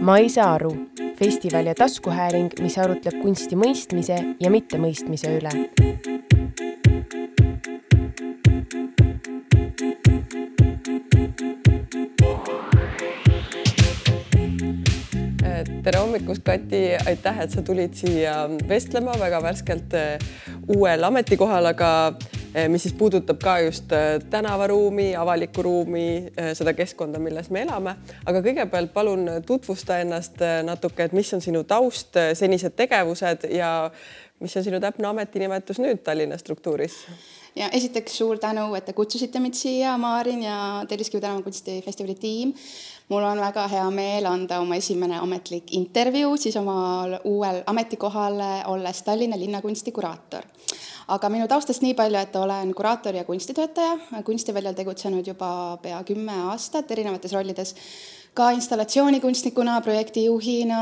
ma ei saa aru, festival ja taskuhääling, mis arutleb kunsti mõistmise ja mittemõistmise üle. tere hommikust, Kati, aitäh, et sa tulid siia vestlema väga värskelt uuel ametikohal, aga mis siis puudutab ka just eh, tänavaruumi, avalikku ruumi, eh, seda keskkonda, milles me elame. aga kõigepealt palun tutvusta ennast natuke, et mis on sinu taust, senised tegevused ja mis on sinu täpne ametinimetus nüüd Tallinna struktuuris? Ja esiteks suur tänu, et te kutsusite mind siia, Maarin ja Telliskivi tänavakunsti tiim. mul on väga hea meel anda oma esimene ametlik intervjuu siis omal uuel ametikohal, olles Tallinna linnakunsti kuraator. Aga minu taustast nii palju, et olen kuraator ja kunstitöötaja, kunstiväljal tegutsenud juba pea kümme aastat erinevates rollides, ka installatsioonikunstnikuna, projektijuhina,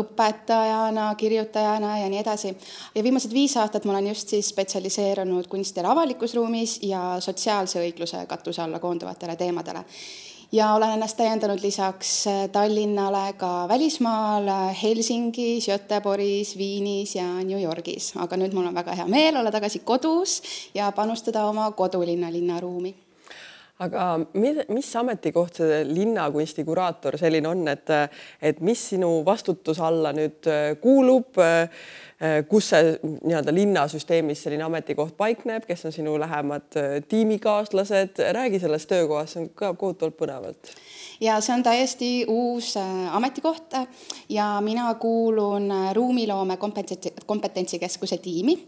õpetajana, kirjutajana ja nii edasi. ja viimased viis aastat ma olen just siis spetsialiseerunud kunstile avalikus ruumis ja sotsiaalse õigluse katuse alla koonduvatele teemadele. Ja olen ennast täiendanud lisaks äh, Tallinnale ka välismaal äh, Helsingis, Göteborgis, Viinis ja New Yorgis, aga nüüd mul on väga hea meel olla tagasi kodus ja panustada oma kodulinna linnaruumi aga mis ametikoht see linnakunsti kuraator selline on, et, et mis sinu vastutuse alla nüüd äh, kuulub? Äh, kus see nii-öelda linnasüsteemis selline ametikoht paikneb, kes on sinu lähemad äh, tiimikaaslased, räägi sellest töökohast, see on ka kohutavalt põnevalt. ja see on täiesti uus äh, ametikoht ja mina kuulun ruumiloome kompetentsi, kompetentsikeskuse tiimi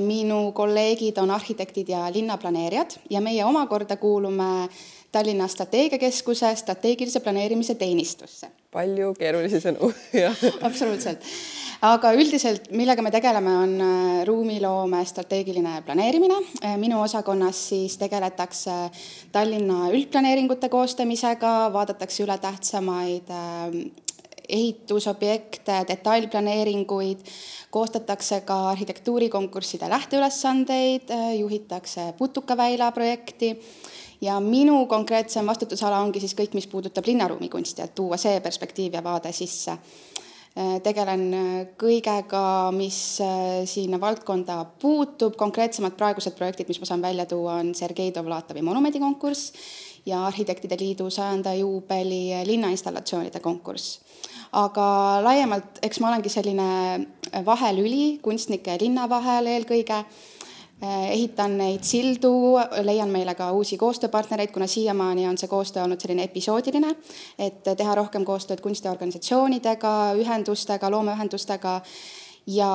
minu kolleegid on arhitektid ja linnaplaneerijad ja meie omakorda kuulume Tallinna Strateegiakeskuse strateegilise planeerimise teenistusse. palju keerulisi sõnu absoluutselt aga üldiselt, millega me tegeleme, on äh, ruumiloome strateegiline planeerimine. Äh, minu osakonnas siis tegeletakse Tallinna üldplaneeringute koostamisega, vaadatakse üle tähtsamaid äh, ehitusobjekte, detailplaneeringuid, koostatakse ka arhitektuurikonkursside lähteülesandeid, juhitakse Putukaväila projekti. Ja minu konkreetsem vastutusala ongi siis kõik, mis puudutab linnaruumi kunsti, et tuua see perspektiiv ja vaade sisse. Tegelen kõigega, mis äh, sinna valdkonda puutub, konkreetsemalt praegused projektid, mis ma saan välja tuua, on Sergei Dovlatovi monumendikonkurss ja Arhitektide Liidu sajanda juubeli linnainstallatsioonide konkurss. aga laiemalt, eks ma olengi selline vahelüli kunstnike ja linna vahel eelkõige Äh, ehitan neid sildu, leian meile ka uusi koostööpartnereid, kuna siiamaani on see koostöö olnud selline episoodiline, et teha rohkem koostööd kunstiorganisatsioonidega, ühendustega, loomeühendustega ja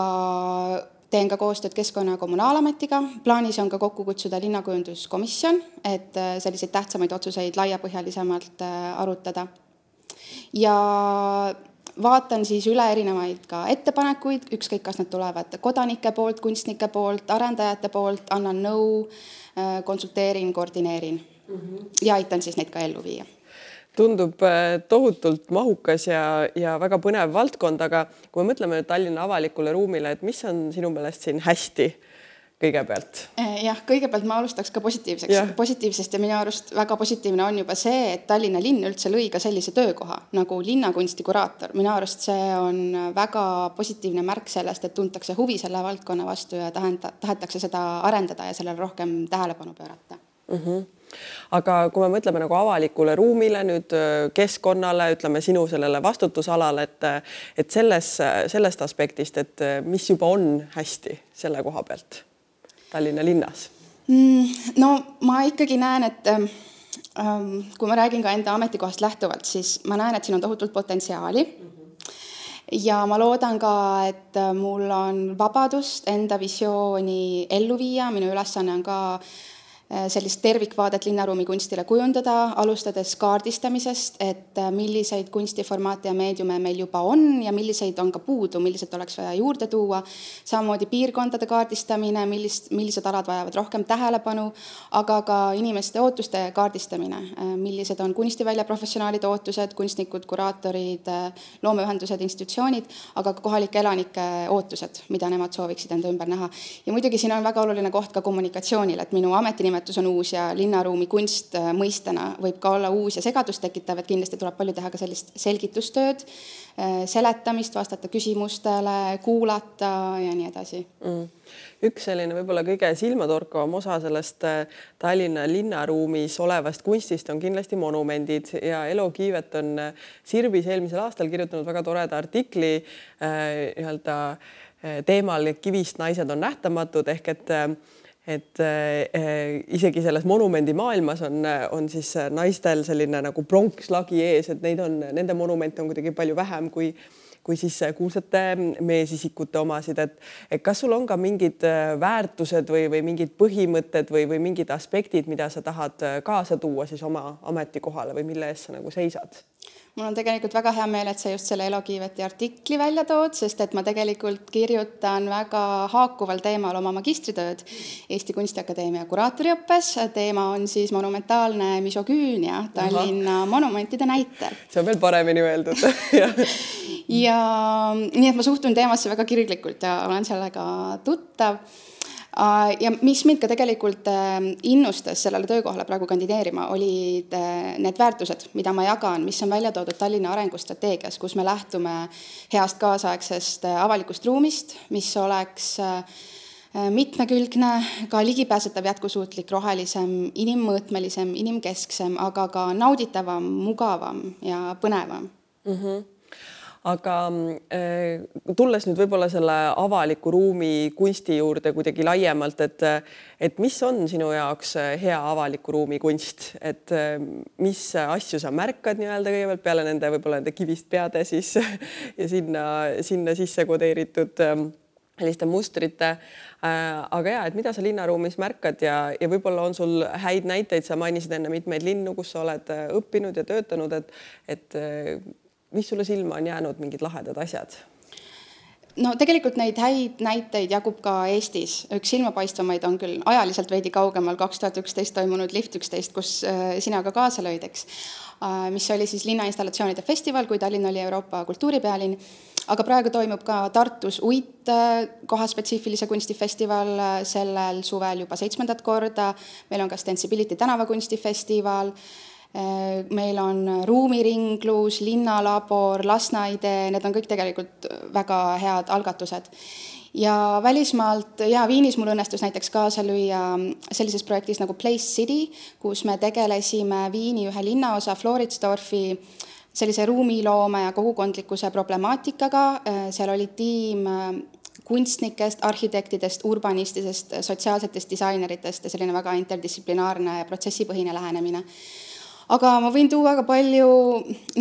teen ka koostööd Keskkonna- ja Kommunaalametiga, plaanis on ka kokku kutsuda linnakujunduskomisjon, et äh, selliseid tähtsamaid otsuseid laiapõhjalisemalt äh, arutada. ja vaatan siis üle erinevaid ka ettepanekuid, ükskõik, kas nad tulevad kodanike poolt, kunstnike poolt, arendajate poolt, annan nõu, äh, konsulteerin, koordineerin mm -hmm. ja aitan siis neid ka ellu viia tundub äh, tohutult mahukas ja, ja väga põnev valdkond, aga kui me mõtleme Tallinna avalikule ruumile, et mis on sinu meelest siin hästi kõigepealt? Eh, jah, kõigepealt ma alustaks ka positiivseks, positiivsest ja minu arust väga positiivne on juba see, et Tallinna linn üldse lõi ka sellise töökoha nagu linnakunsti kuraator. minu arust see on väga positiivne märk sellest, et tuntakse huvi selle valdkonna vastu ja tahenda, tahetakse seda arendada ja sellele rohkem tähelepanu pöörata mm. -hmm aga kui me mõtleme nagu avalikule ruumile nüüd keskkonnale, ütleme sinu sellele vastutusalale, et et selles, sellest aspektist, et mis juba on hästi selle koha pealt Tallinna linnas? Mm, no ma ikkagi näen, et ähm, kui ma räägin ka enda ametikohast lähtuvalt, siis ma näen, et siin on tohutult potentsiaali. Ja ma loodan ka, et mul on vabadust enda visiooni ellu viia, minu ülesanne on ka Äh, sellist tervikvaadet linnaruumi kunstile kujundada, alustades kaardistamisest, et äh, milliseid kunstiformaate ja meediume meil juba on ja milliseid on ka puudu, millised oleks vaja juurde tuua. samamoodi piirkondade kaardistamine, millist, millised alad vajavad rohkem tähelepanu, aga ka inimeste ootuste kaardistamine, äh, millised on kunstivälja professionaalide ootused, kunstnikud, kuraatorid, loomeühendused, institutsioonid, aga ka kohalike elanike ootused, mida nemad sooviksid enda ümber näha. ja muidugi siin on väga oluline koht ka kommunikatsioonil, et minu ametinime kunstinimetus on uus ja linnaruumi kunst mõistena võib ka olla uus ja segadust tekitav, et kindlasti tuleb palju teha ka sellist selgitustööd, seletamist, vastata küsimustele, kuulata ja nii edasi. Mm. Üks selline võib-olla kõige silmatorkavam osa sellest äh, Tallinna linnaruumis olevast kunstist on kindlasti monumendid ja Elo Kiivet on äh, Sirbis eelmisel aastal kirjutanud väga toreda artikli äh, nii-öelda teemal Kivist naised on nähtamatud ehk et et äh, isegi selles monumendi maailmas on, on siis naistel selline nagu pronkslagi ees, et neid on, nende monumente on kuidagi palju vähem kui kui siis kuulsate meesisikute omasid, et, kas sul on ka mingid väärtused või, või mingid põhimõtted või, või mingid aspektid, mida sa tahad kaasa tuua siis oma ametikohale või mille eest sa nagu seisad? Mul on tegelikult väga hea meel, et sa just selle Elo Kiiveti artikli välja tood, sest et ma tegelikult kirjutan väga haakuval teemal oma magistritööd Eesti Kunstiakadeemia kuraatoriõppes. teema on siis monumentaalne misogüünia Tallinna Aha. monumentide näitel. see on veel paremini öeldud ja nii, et ma suhtun teemasse väga kirglikult ja olen sellega tuttav ja mis mind ka tegelikult äh, innustas sellele töökohale praegu kandideerima, olid äh, need väärtused, mida ma jagan, mis on välja toodud Tallinna arengustrateegias, kus me lähtume heast kaasaegsest avalikust ruumist, mis oleks mitmekülgne, ka ligipääsetav, jätkusuutlik, rohelisem, inimmõõtmelisem, inimkesksem, aga ka nauditavam, mugavam ja põnevam mm. -hmm aga äh, tulles nüüd võib-olla selle avaliku ruumi kunsti juurde kuidagi laiemalt, et et mis on sinu jaoks hea avaliku ruumi kunst, et äh, mis asju sa märkad nii-öelda kõigepealt peale nende võib-olla nende kivist peade siis ja sinna, sinna sisse kodeeritud ähm, selliste mustrite äh,. aga ja, et mida sa linnaruumis märkad ja, ja võib-olla on sul häid näiteid, sa mainisid enne mitmeid linnu, kus sa oled äh, õppinud ja töötanud, et, et äh, mis sulle silma on jäänud, mingid lahedad asjad? no tegelikult neid häid näiteid jagub ka Eestis, üks silmapaistvamaid on küll ajaliselt veidi kaugemal, kaks tuhat üksteist toimunud Lift üksteist, kus äh, sina ka kaasa lõid, eks. Äh, mis oli siis linnainstallatsioonide festival, kui Tallinn oli Euroopa kultuuripealinn. aga praegu toimub ka Tartus Uit äh, kohaspetsiifilise kunstifestival sellel suvel juba seitsmendat korda. meil on ka Stensibility tänavakunstifestival meil on ruumiringlus, linnalabor, Lasna idee, need on kõik tegelikult väga head algatused. ja välismaalt ja Viinis mul õnnestus näiteks kaasa lüüa sellises projektis nagu Place City, kus me tegelesime Viini ühe linnaosa Floridsdorfi sellise ruumiloome ja kogukondlikkuse problemaatikaga, äh, seal oli tiim äh, kunstnikest, arhitektidest, urbanistidest, sotsiaalsetest disaineritest ja selline väga interdistsiplinaarne protsessipõhine lähenemine aga ma võin tuua ka palju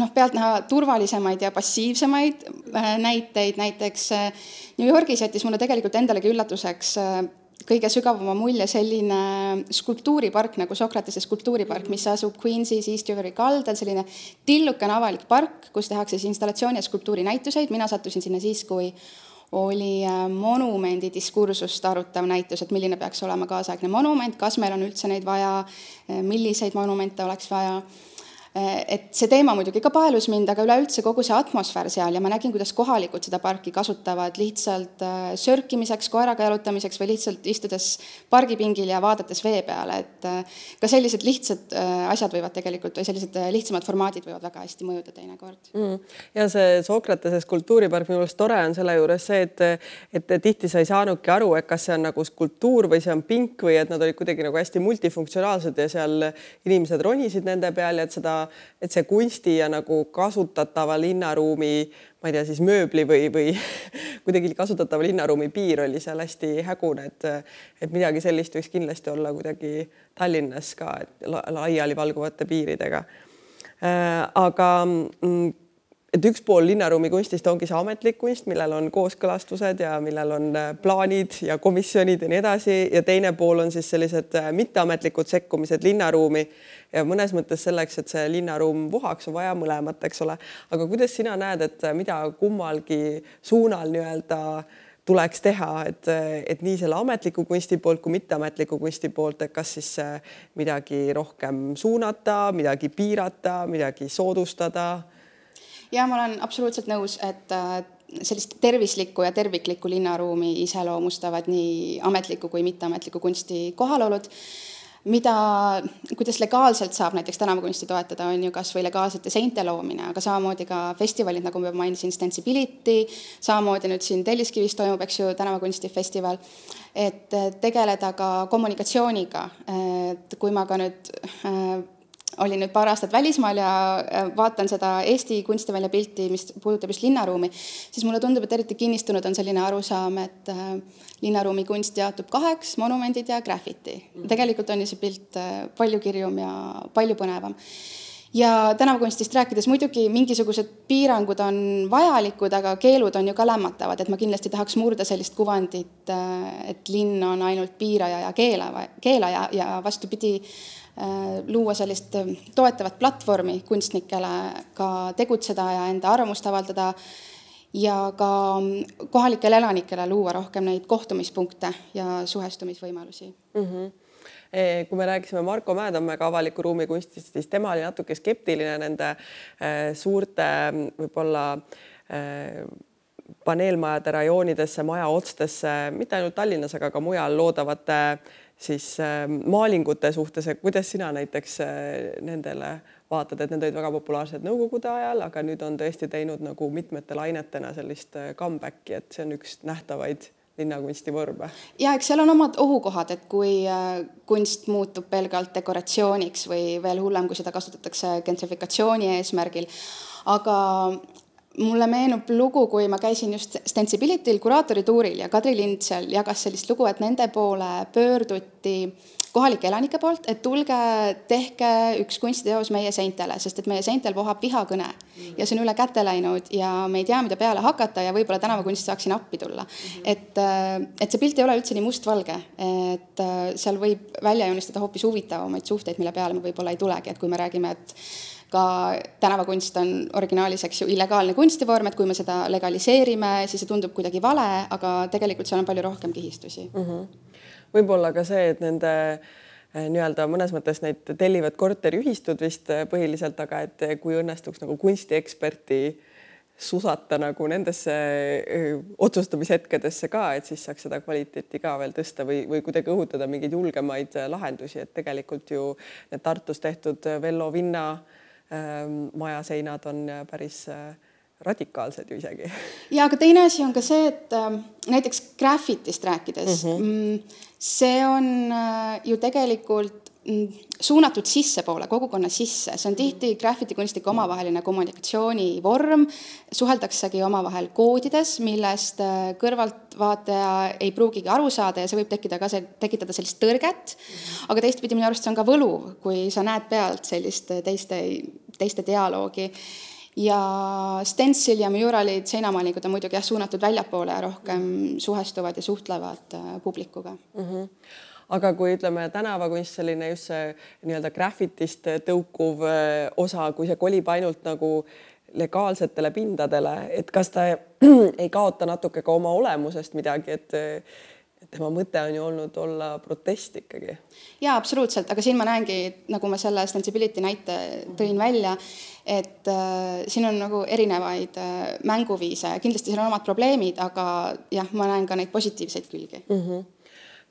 noh, pealtnäha turvalisemaid ja passiivsemaid äh, näiteid, näiteks äh, New Yorgis jättis mulle tegelikult endalegi üllatuseks äh, kõige sügavama mulje selline skulptuuripark nagu Sokratese skulptuuripark, mis asub Queensis East Riveri kaldal, selline tillukene avalik park, kus tehakse siis installatsiooni ja skulptuurinäituseid, mina sattusin sinna siis, kui oli äh, monumendi diskursust arutav näitus, et milline peaks olema kaasaegne monument, kas meil on üldse neid vaja, milliseid monumente oleks vaja et see teema muidugi ka paelus mind, aga üleüldse kogu see atmosfäär seal ja ma nägin, kuidas kohalikud seda parki kasutavad lihtsalt äh, sörkimiseks, koeraga jalutamiseks või lihtsalt istudes pargipingil ja vaadates vee peale, et äh, ka sellised lihtsad asjad võivad tegelikult või sellised lihtsamad formaadid võivad väga hästi mõjuda teinekord. Mm.. ja see Sokratese skulptuuripark minu arust tore on selle juures see, et, et tihti sa ei saanudki aru, et kas see on nagu skulptuur või see on pink või et nad olid kuidagi nagu hästi multifunktsionaalsed ja seal inimesed ronisid nende peal ja et seda et see kunsti ja nagu kasutatava linnaruumi, ma ei tea, siis mööbli või, või kuidagi kasutatava linnaruumi piir oli seal hästi hägune, et et midagi sellist võiks kindlasti olla kuidagi Tallinnas ka, laialivalguvate piiridega. Äh, aga mm, et üks pool linnaruumi kunstist ongi see ametlik kunst, millel on kooskõlastused ja millel on äh, plaanid ja komisjonid ja nii edasi. Ja teine pool on siis sellised äh, mitteametlikud sekkumised linnaruumi. Ja mõnes mõttes selleks, et see linnaruum puhaks, on vaja mõlemat, eks ole. aga kuidas sina näed, et äh, mida kummalgi suunal nii-öelda tuleks teha, et, et nii selle ametliku kunsti poolt kui mitteametliku kunsti poolt, et kas siis midagi rohkem suunata, midagi piirata, midagi soodustada ja ma olen absoluutselt nõus, et äh, sellist tervislikku ja terviklikku linnaruumi iseloomustavad nii ametliku kui mitteametliku kunsti kohalolud. Mida, kuidas legaalselt saab näiteks tänavakunsti toetada, on ju kas või legaalsete seinte loomine, aga samamoodi ka festivalid, nagu ma mainisin, Stensibility, samamoodi nüüd siin Telliskivis toimub, eks ju, tänavakunstifestival, et tegeleda ka kommunikatsiooniga, et kui ma ka nüüd äh, olin nüüd paar aastat välismaal ja vaatan seda Eesti kunstivälja pilti, mis puudutab just linnaruumi, siis mulle tundub, et eriti kinnistunud on selline arusaam, et äh, linnaruumi kunst jaotub kaheks, monumendid ja graffiti. tegelikult on ju see pilt äh, palju kirjum ja palju põnevam ja tänavakunstist rääkides muidugi mingisugused piirangud on vajalikud, aga keelud on ju ka lämmatavad, et ma kindlasti tahaks murda sellist kuvandit, äh, et linn on ainult piiraja ja keelava, keelaja ja vastupidi, Äh, luua sellist äh, toetavat platvormi kunstnikele ka tegutseda ja enda arvamust avaldada ja ka mm, kohalikele elanikele luua rohkem neid kohtumispunkte ja suhestumisvõimalusi mm. -hmm kui me rääkisime Marko Mäetammega avaliku ruumi kunstist, siis tema oli natuke skeptiline nende suurte võib-olla paneelmajade rajoonidesse, maja otstesse, mitte ainult Tallinnas, aga ka mujal loodavate siis äh, maalingute suhtes, kuidas sina näiteks äh, nendele vaatad, et need olid väga populaarsed Nõukogude ajal, aga nüüd on tõesti teinud nagu mitmete lainetena sellist äh, comeback'i, et see on üks nähtavaid linnakunsti vorme. ja eks seal on omad ohukohad, et kui kunst muutub pelgalt dekoratsiooniks või veel hullem, kui seda kasutatakse gentrifikatsiooni eesmärgil, aga mulle meenub lugu, kui ma käisin just Stensibility'l kuraatorituuril ja Kadri Lind seal jagas sellist lugu, et nende poole pöörduti kohalike elanike poolt, et tulge, tehke üks kunstiteos meie seintele, sest et meie seintel vohab vihakõne. Ja see on üle käte läinud ja me ei tea, mida peale hakata ja võib-olla tänavakunst saaks siin appi tulla. et, äh, et see pilt ei ole üldse nii mustvalge, et äh, seal võib välja joonistada hoopis huvitavamaid suhteid, mille peale me võib-olla ei tulegi, et kui me räägime, et ka tänavakunst on originaalis, eks ju, illegaalne kunstivorm, et kui me seda legaliseerime, siis see tundub kuidagi vale, aga tegelikult seal on palju rohkem kihistusi mm. -hmm. võib-olla ka see, et nende eh, nii-öelda mõnes mõttes neid tellivad korteriühistud vist eh, põhiliselt, aga et kui õnnestuks nagu kunstieksperti susata nagu nendesse eh, otsustamishetkedesse ka, et siis saaks seda kvaliteeti ka veel tõsta või, või kuidagi õhutada mingeid julgemaid lahendusi, et tegelikult ju need Tartus tehtud Vello Vinna äh, maja seinad on äh, päris äh, radikaalsed ju isegi. ja aga teine asi on ka see, et ähm, näiteks graffitist rääkides mhm. mm, -hmm. see on äh, ju tegelikult suunatud sissepoole, kogukonna sisse, see on tihti graffitikunstnike omavaheline kommunikatsioonivorm, suheldaksegi omavahel koodides, millest kõrvaltvaataja ei pruugigi aru saada ja see võib tekkida ka see, tekitada sellist tõrget. aga teistpidi minu arust see on ka võluv, kui sa näed pealt sellist teiste teiste dialoogi. ja Stencil ja Muralid, seinamaalingud on muidugi jah, suunatud väljapoole ja rohkem suhestuvad ja suhtlevad äh, publikuga mm. -hmm aga kui ütleme, tänavakunst, selline just see nii-öelda graffitist tõukuv äh, osa, kui see kolib ainult nagu legaalsetele pindadele, et kas ta ei kaota natuke ka oma olemusest midagi, et tema mõte on ju olnud olla protest ikkagi. jaa, absoluutselt, aga siin ma näengi, nagu ma selle Stensibility näite tõin välja, et äh, siin on nagu erinevaid äh, mänguviise, kindlasti seal on omad probleemid, aga jah, ma näen ka neid positiivseid külgi mm. -hmm.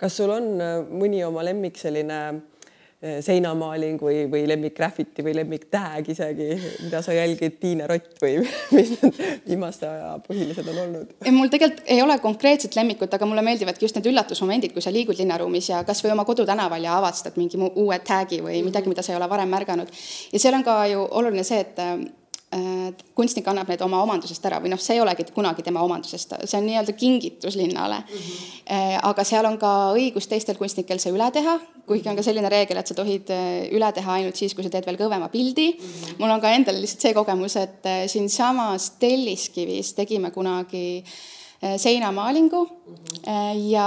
Kas sul on äh, mõni oma lemmik selline äh, seinamaaling või, või lemmik graffiti või lemmik tag isegi, mida sa jälgid, Tiine Rott või mis need viimaste aja põhilised on olnud? mul tegelikult ei ole konkreetset lemmikut, aga mulle meeldivadki just need üllatusmomendid, kui sa liigud linnaruumis ja kasvõi oma kodutänaval ja avastad mingi uue tag'i või midagi, mida sa ei ole varem märganud. ja seal on ka ju oluline see, et Äh, kunstnik annab need oma omandusest ära või noh, see ei olegi kunagi tema omandusest, see on nii-öelda kingitus linnale mm. -hmm. aga seal on ka õigus teistel kunstnikel see üle teha, kuigi on ka selline reegel, et sa tohid äh, üle teha ainult siis, kui sa teed veel kõvema pildi mm. -hmm. mul on ka endal lihtsalt see kogemus, et siinsamas Telliskivis tegime kunagi Äh, seinamaalingu. Äh, ja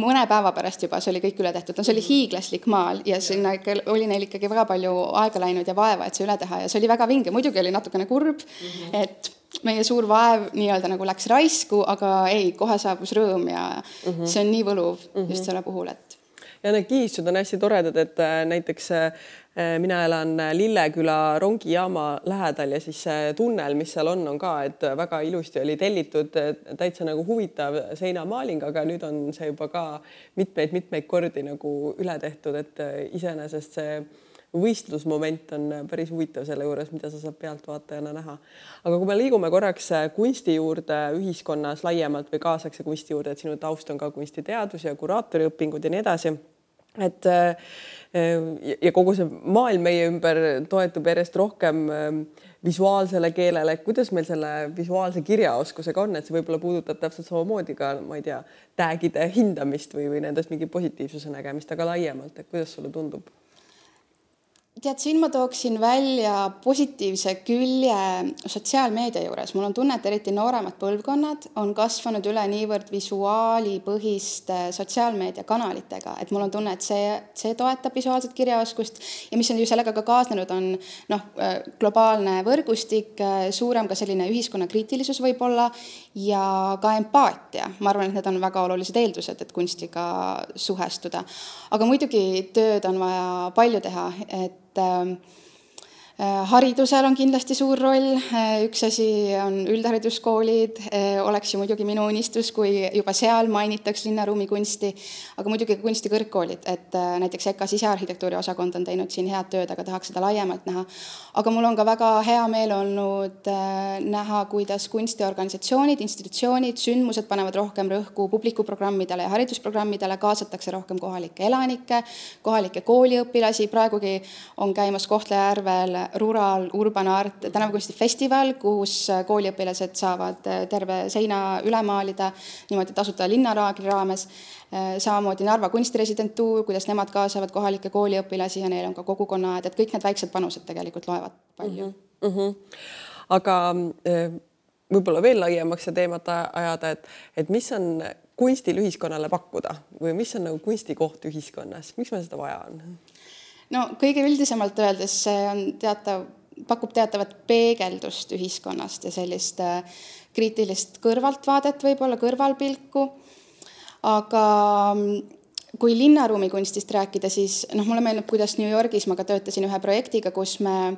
mõne päeva pärast juba see oli kõik üle tehtud, no see oli hiiglaslik maal ja sinna ikka oli neil ikkagi väga palju aega läinud ja vaeva, et see üle teha ja see oli väga vinge, muidugi oli natukene kurb -hmm. et meie suur vaev nii-öelda nagu läks raisku, aga ei, kohe saabus rõõm ja see on nii võluv just selle puhul, et ja need kihistud on hästi toredad, et äh, näiteks mina elan Lilleküla rongijaama lähedal ja siis see tunnel, mis seal on, on ka, et väga ilusti oli tellitud täitsa nagu huvitav seinamaaling, aga nüüd on see juba ka mitmeid-mitmeid kordi nagu üle tehtud, et iseenesest see võistlusmoment on päris huvitav selle juures, mida sa saad pealtvaatajana näha. aga kui me liigume korraks kunsti juurde ühiskonnas laiemalt või kaasaegse kunsti juurde, et sinu taust on ka kunstiteadus ja kuraatoriõpingud ja nii edasi et ja kogu see maailm meie ümber toetub järjest rohkem visuaalsele keelele, kuidas meil selle visuaalse kirjaoskusega on, et see võib-olla puudutab täpselt samamoodi ka, ma ei tea, tag'ide hindamist või, või nendest mingi positiivsuse nägemist, aga laiemalt, et kuidas sulle tundub? Tead, siin ma tooksin välja positiivse külje sotsiaalmeedia juures. mul on tunne, et eriti nooremad põlvkonnad on kasvanud üle niivõrd visuaalipõhiste sotsiaalmeediakanalitega, et mul on tunne, et see, see toetab visuaalset kirjaoskust ja mis on ju sellega ka kaasnenud, on noh, globaalne võrgustik, suurem ka selline ühiskonnakriitilisus võib-olla ja ka empaatia. ma arvan, et need on väga olulised eeldused, et kunstiga suhestuda. aga muidugi tööd on vaja palju teha, et et ähm, Äh, haridusel on kindlasti suur roll, äh, üks asi on üldhariduskoolid, äh, oleks ju muidugi minu unistus, kui juba seal mainitaks linnaruumi kunsti, aga muidugi ka kunstikõrgkoolid, et näiteks EKA sisearhitektuuri osakond on teinud siin head tööd, aga tahaks seda laiemalt näha. aga mul on ka väga hea meel olnud näha, kuidas kunstiorganisatsioonid, institutsioonid, sündmused panevad rohkem rõhku publikuprogrammidele ja haridusprogrammidele, kaasatakse rohkem kohalikke elanikke, kohalikke kooliõpilasi, praegugi on käimas Kohtla-Järvel Rural Urban Art tänavakunstifestival, kus kooliõpilased saavad terve seina üle maalida niimoodi tasuta linnaraagli raames. samamoodi Narva kunstiresidentuur, kuidas nemad kaasavad kohalikke kooliõpilasi ja neil on ka kogukonnaaed, et kõik need väiksed panused tegelikult loevad palju mm. -hmm. Mm -hmm. aga võib-olla veel laiemaks seda teemat ajada, et, et mis on kunstil ühiskonnale pakkuda või mis on nagu kunstikoht ühiskonnas, miks meil seda vaja on? No kõige üldisemalt öeldes see on teatav, pakub teatavat peegeldust ühiskonnast ja sellist äh, kriitilist kõrvaltvaadet, võib-olla kõrvalpilku. aga mm, kui linnaruumi kunstist rääkida, siis noh, mulle meenub, kuidas New Yorgis ma ka töötasin ühe projektiga, kus me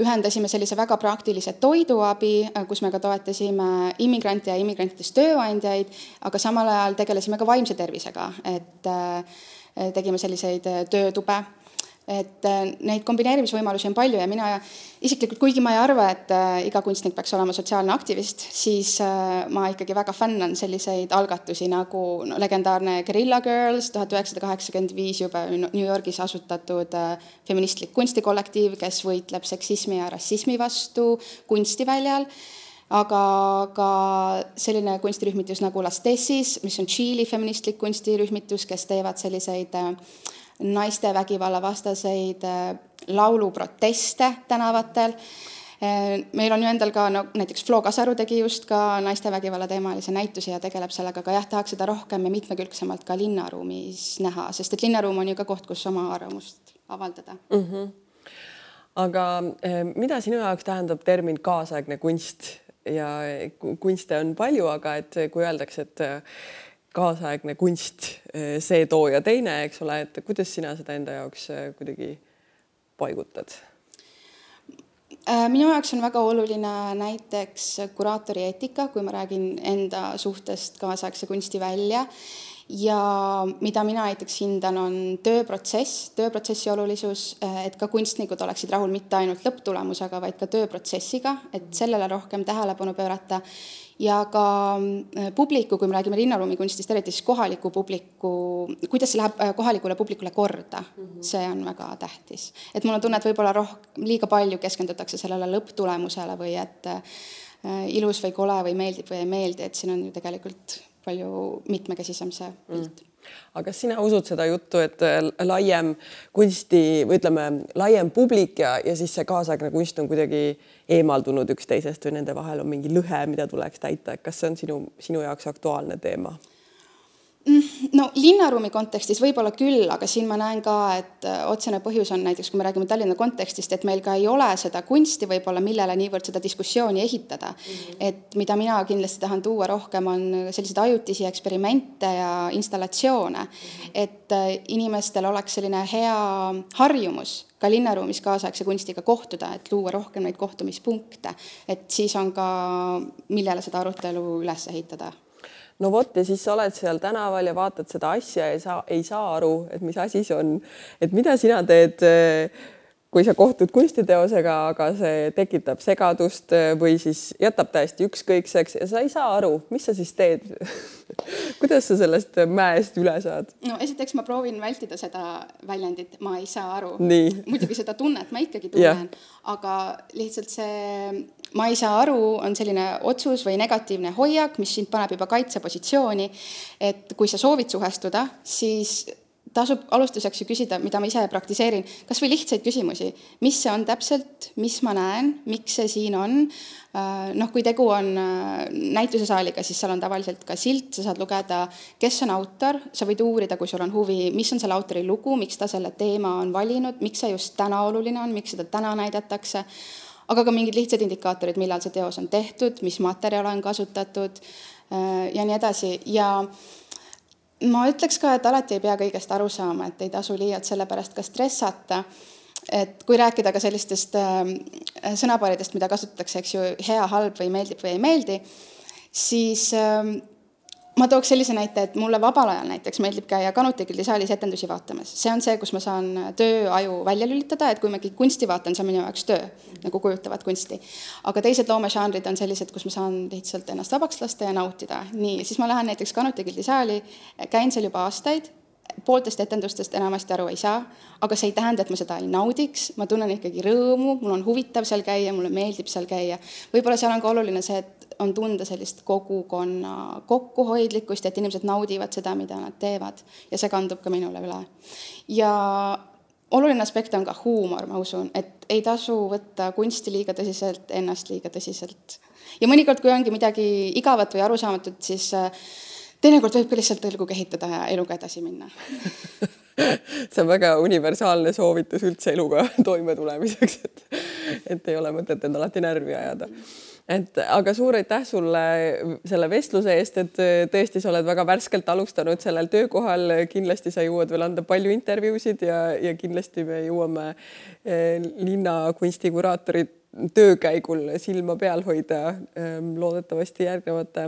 ühendasime sellise väga praktilise toiduabi, äh, kus me ka toetasime immigrante ja immigrantidest tööandjaid, aga samal ajal tegelesime ka vaimse tervisega, et äh, tegime selliseid töötube et äh, neid kombineerimisvõimalusi on palju ja mina isiklikult, kuigi ma ei arva, et äh, iga kunstnik peaks olema sotsiaalne aktivist, siis äh, ma ikkagi väga fännan selliseid algatusi nagu no, legendaarne Guerilla Girls, tuhat üheksasada kaheksakümmend viis juba New Yorgis asutatud feministlik kunstikollektiiv, kes võitleb seksismi ja rassismi vastu kunstiväljal aga ka selline kunstirühmitus nagu Las Tessis, mis on Tšiili feministlik kunstirühmitus, kes teevad selliseid äh, naiste vägivallavastaseid äh, lauluproteste tänavatel. Äh, meil on ju endal ka no näiteks Flo Kasaru tegi just ka naiste vägivalla teemalise näituse ja tegeleb sellega, aga jah, tahaks seda rohkem ja mitmekülgsemalt ka linnaruumis näha, sest et linnaruum on ju ka koht, kus oma arvamust avaldada mm. -hmm. aga äh, mida sinu jaoks tähendab termin kaasaegne kunst ja kunste on palju, aga et kui öeldakse, et kaasaegne kunst, eh, see, too ja teine, eks ole, et kuidas sina seda enda jaoks eh, kuidagi paigutad? Äh, minu jaoks on väga oluline näiteks kuraatori eetika, kui ma räägin enda suhtest kaasaegse kunsti välja ja mida mina näiteks hindan, on tööprotsess, tööprotsessi olulisus, äh, et ka kunstnikud oleksid rahul mitte ainult lõpptulemusega, vaid ka tööprotsessiga, et sellele rohkem tähelepanu pöörata ja ka äh, publiku, kui me räägime linnaruumi kunstist, eriti siis kohaliku publiku, kuidas see läheb äh, kohalikule publikule korda mm, -hmm. see on väga tähtis. et mul on tunne, et võib-olla roh-, liiga palju keskendutakse sellele lõpptulemusele või et ilus või kole või meeldib või ei meeldi, et siin on ju tegelikult palju mitmekesisem see pilt mm aga kas sina usud seda juttu, et äh, laiem kunsti või ütleme, laiem publik ja, ja siis see kaasaegne kunst on kuidagi eemaldunud üksteisest või nende vahel on mingi lõhe, mida tuleks täita, et kas see on sinu, sinu jaoks aktuaalne teema? No linnaruumi kontekstis võib-olla küll, aga siin ma näen ka, et äh, otsene põhjus on näiteks, kui me räägime Tallinna kontekstist, et meil ka ei ole seda kunsti võib-olla, millele niivõrd seda diskussiooni ehitada mm. -hmm. et mida mina kindlasti tahan tuua rohkem, on selliseid ajutisi eksperimente ja installatsioone mm, -hmm. et äh, inimestel oleks selline hea harjumus ka linnaruumis kaasaegse kunstiga kohtuda, et luua rohkem neid kohtumispunkte, et siis on ka, millele seda arutelu üles ehitada no vot, ja siis sa oled seal tänaval ja vaatad seda asja ja sa ei saa aru, et mis asi see on, et mida sina teed kui sa kohtud kunstiteosega, aga see tekitab segadust või siis jätab täiesti ükskõikseks ja sa ei saa aru, mis sa siis teed kuidas sa sellest mäest üle saad? no esiteks ma proovin vältida seda väljendit, ma ei saa aru. muidugi seda tunnet ma ikkagi tunnen, aga lihtsalt see ma ei saa aru, on selline otsus või negatiivne hoiak, mis sind paneb juba kaitsepositsiooni. et kui sa soovid suhestuda, siis tasub alustuseks ju küsida, mida ma ise praktiseerin, kas või lihtsaid küsimusi, mis see on täpselt, mis ma näen, miks see siin on. Äh, noh, kui tegu on äh, näitusesaaliga, siis seal on tavaliselt ka silt, sa saad lugeda, kes on autor, sa võid uurida, kui sul on huvi, mis on selle autori lugu, miks ta selle teema on valinud, miks see just täna oluline on, miks seda täna näidatakse. Aga ka mingid lihtsad indikaatorid, millal see teos on tehtud, mis materjale on kasutatud äh, ja nii edasi ja ma ütleks ka, et alati ei pea kõigest aru saama, et ei tasu liialt selle pärast ka stressata. et kui rääkida ka sellistest äh, sõnapaaridest, mida kasutatakse, eks ju, hea, halb või meeldib või ei meeldi, siis äh, ma tooks sellise näite, et mulle vabal ajal näiteks meeldib käia Kanuti Gildi saalis etendusi vaatamas. see on see, kus ma saan tööaju välja lülitada, et kui ma kunsti vaatan, see on minu jaoks töö, nagu kujutavat kunsti. aga teised loomežanrid on sellised, kus ma saan lihtsalt ennast vabaks lasta ja nautida. nii, siis ma lähen näiteks Kanuti Gildi saali, käin seal juba aastaid, pooltest etendustest enamasti aru ei saa, aga see ei tähenda, et ma seda ei naudiks, ma tunnen ikkagi rõõmu, mul on huvitav seal käia, mulle meeldib seal käia. võib-olla seal on ka oluline see, et on tunda sellist kogukonna kokkuhoidlikkust, et inimesed naudivad seda, mida nad teevad ja see kandub ka minule üle. ja oluline aspekt on ka huumor, ma usun, et ei tasu võtta kunsti liiga tõsiselt, ennast liiga tõsiselt. ja mõnikord, kui ongi midagi igavat või arusaamatut, siis äh, teinekord võib ka lihtsalt õlgu kehitada ja eluga edasi minna see on väga universaalne soovitus üldse eluga toimetulemiseks, et, et ei ole mõtet end alati närvi ajada et aga suur aitäh sulle selle vestluse eest, et äh, tõesti, sa oled väga värskelt alustanud sellel töökohal, kindlasti sa jõuad veel anda palju intervjuusid ja, ja kindlasti me jõuame äh, linnakunsti kuraatori töö käigul silma peal hoida ähm, loodetavasti järgnevate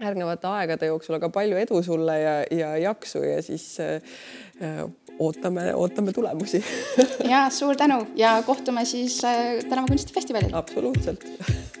järgnevate aegade jooksul, aga palju edu sulle ja, ja jaksu ja siis äh, ootame, ootame tulemusi. Ja suur tänu ja kohtume siis äh, Tänava kunstifestivalil. absoluutselt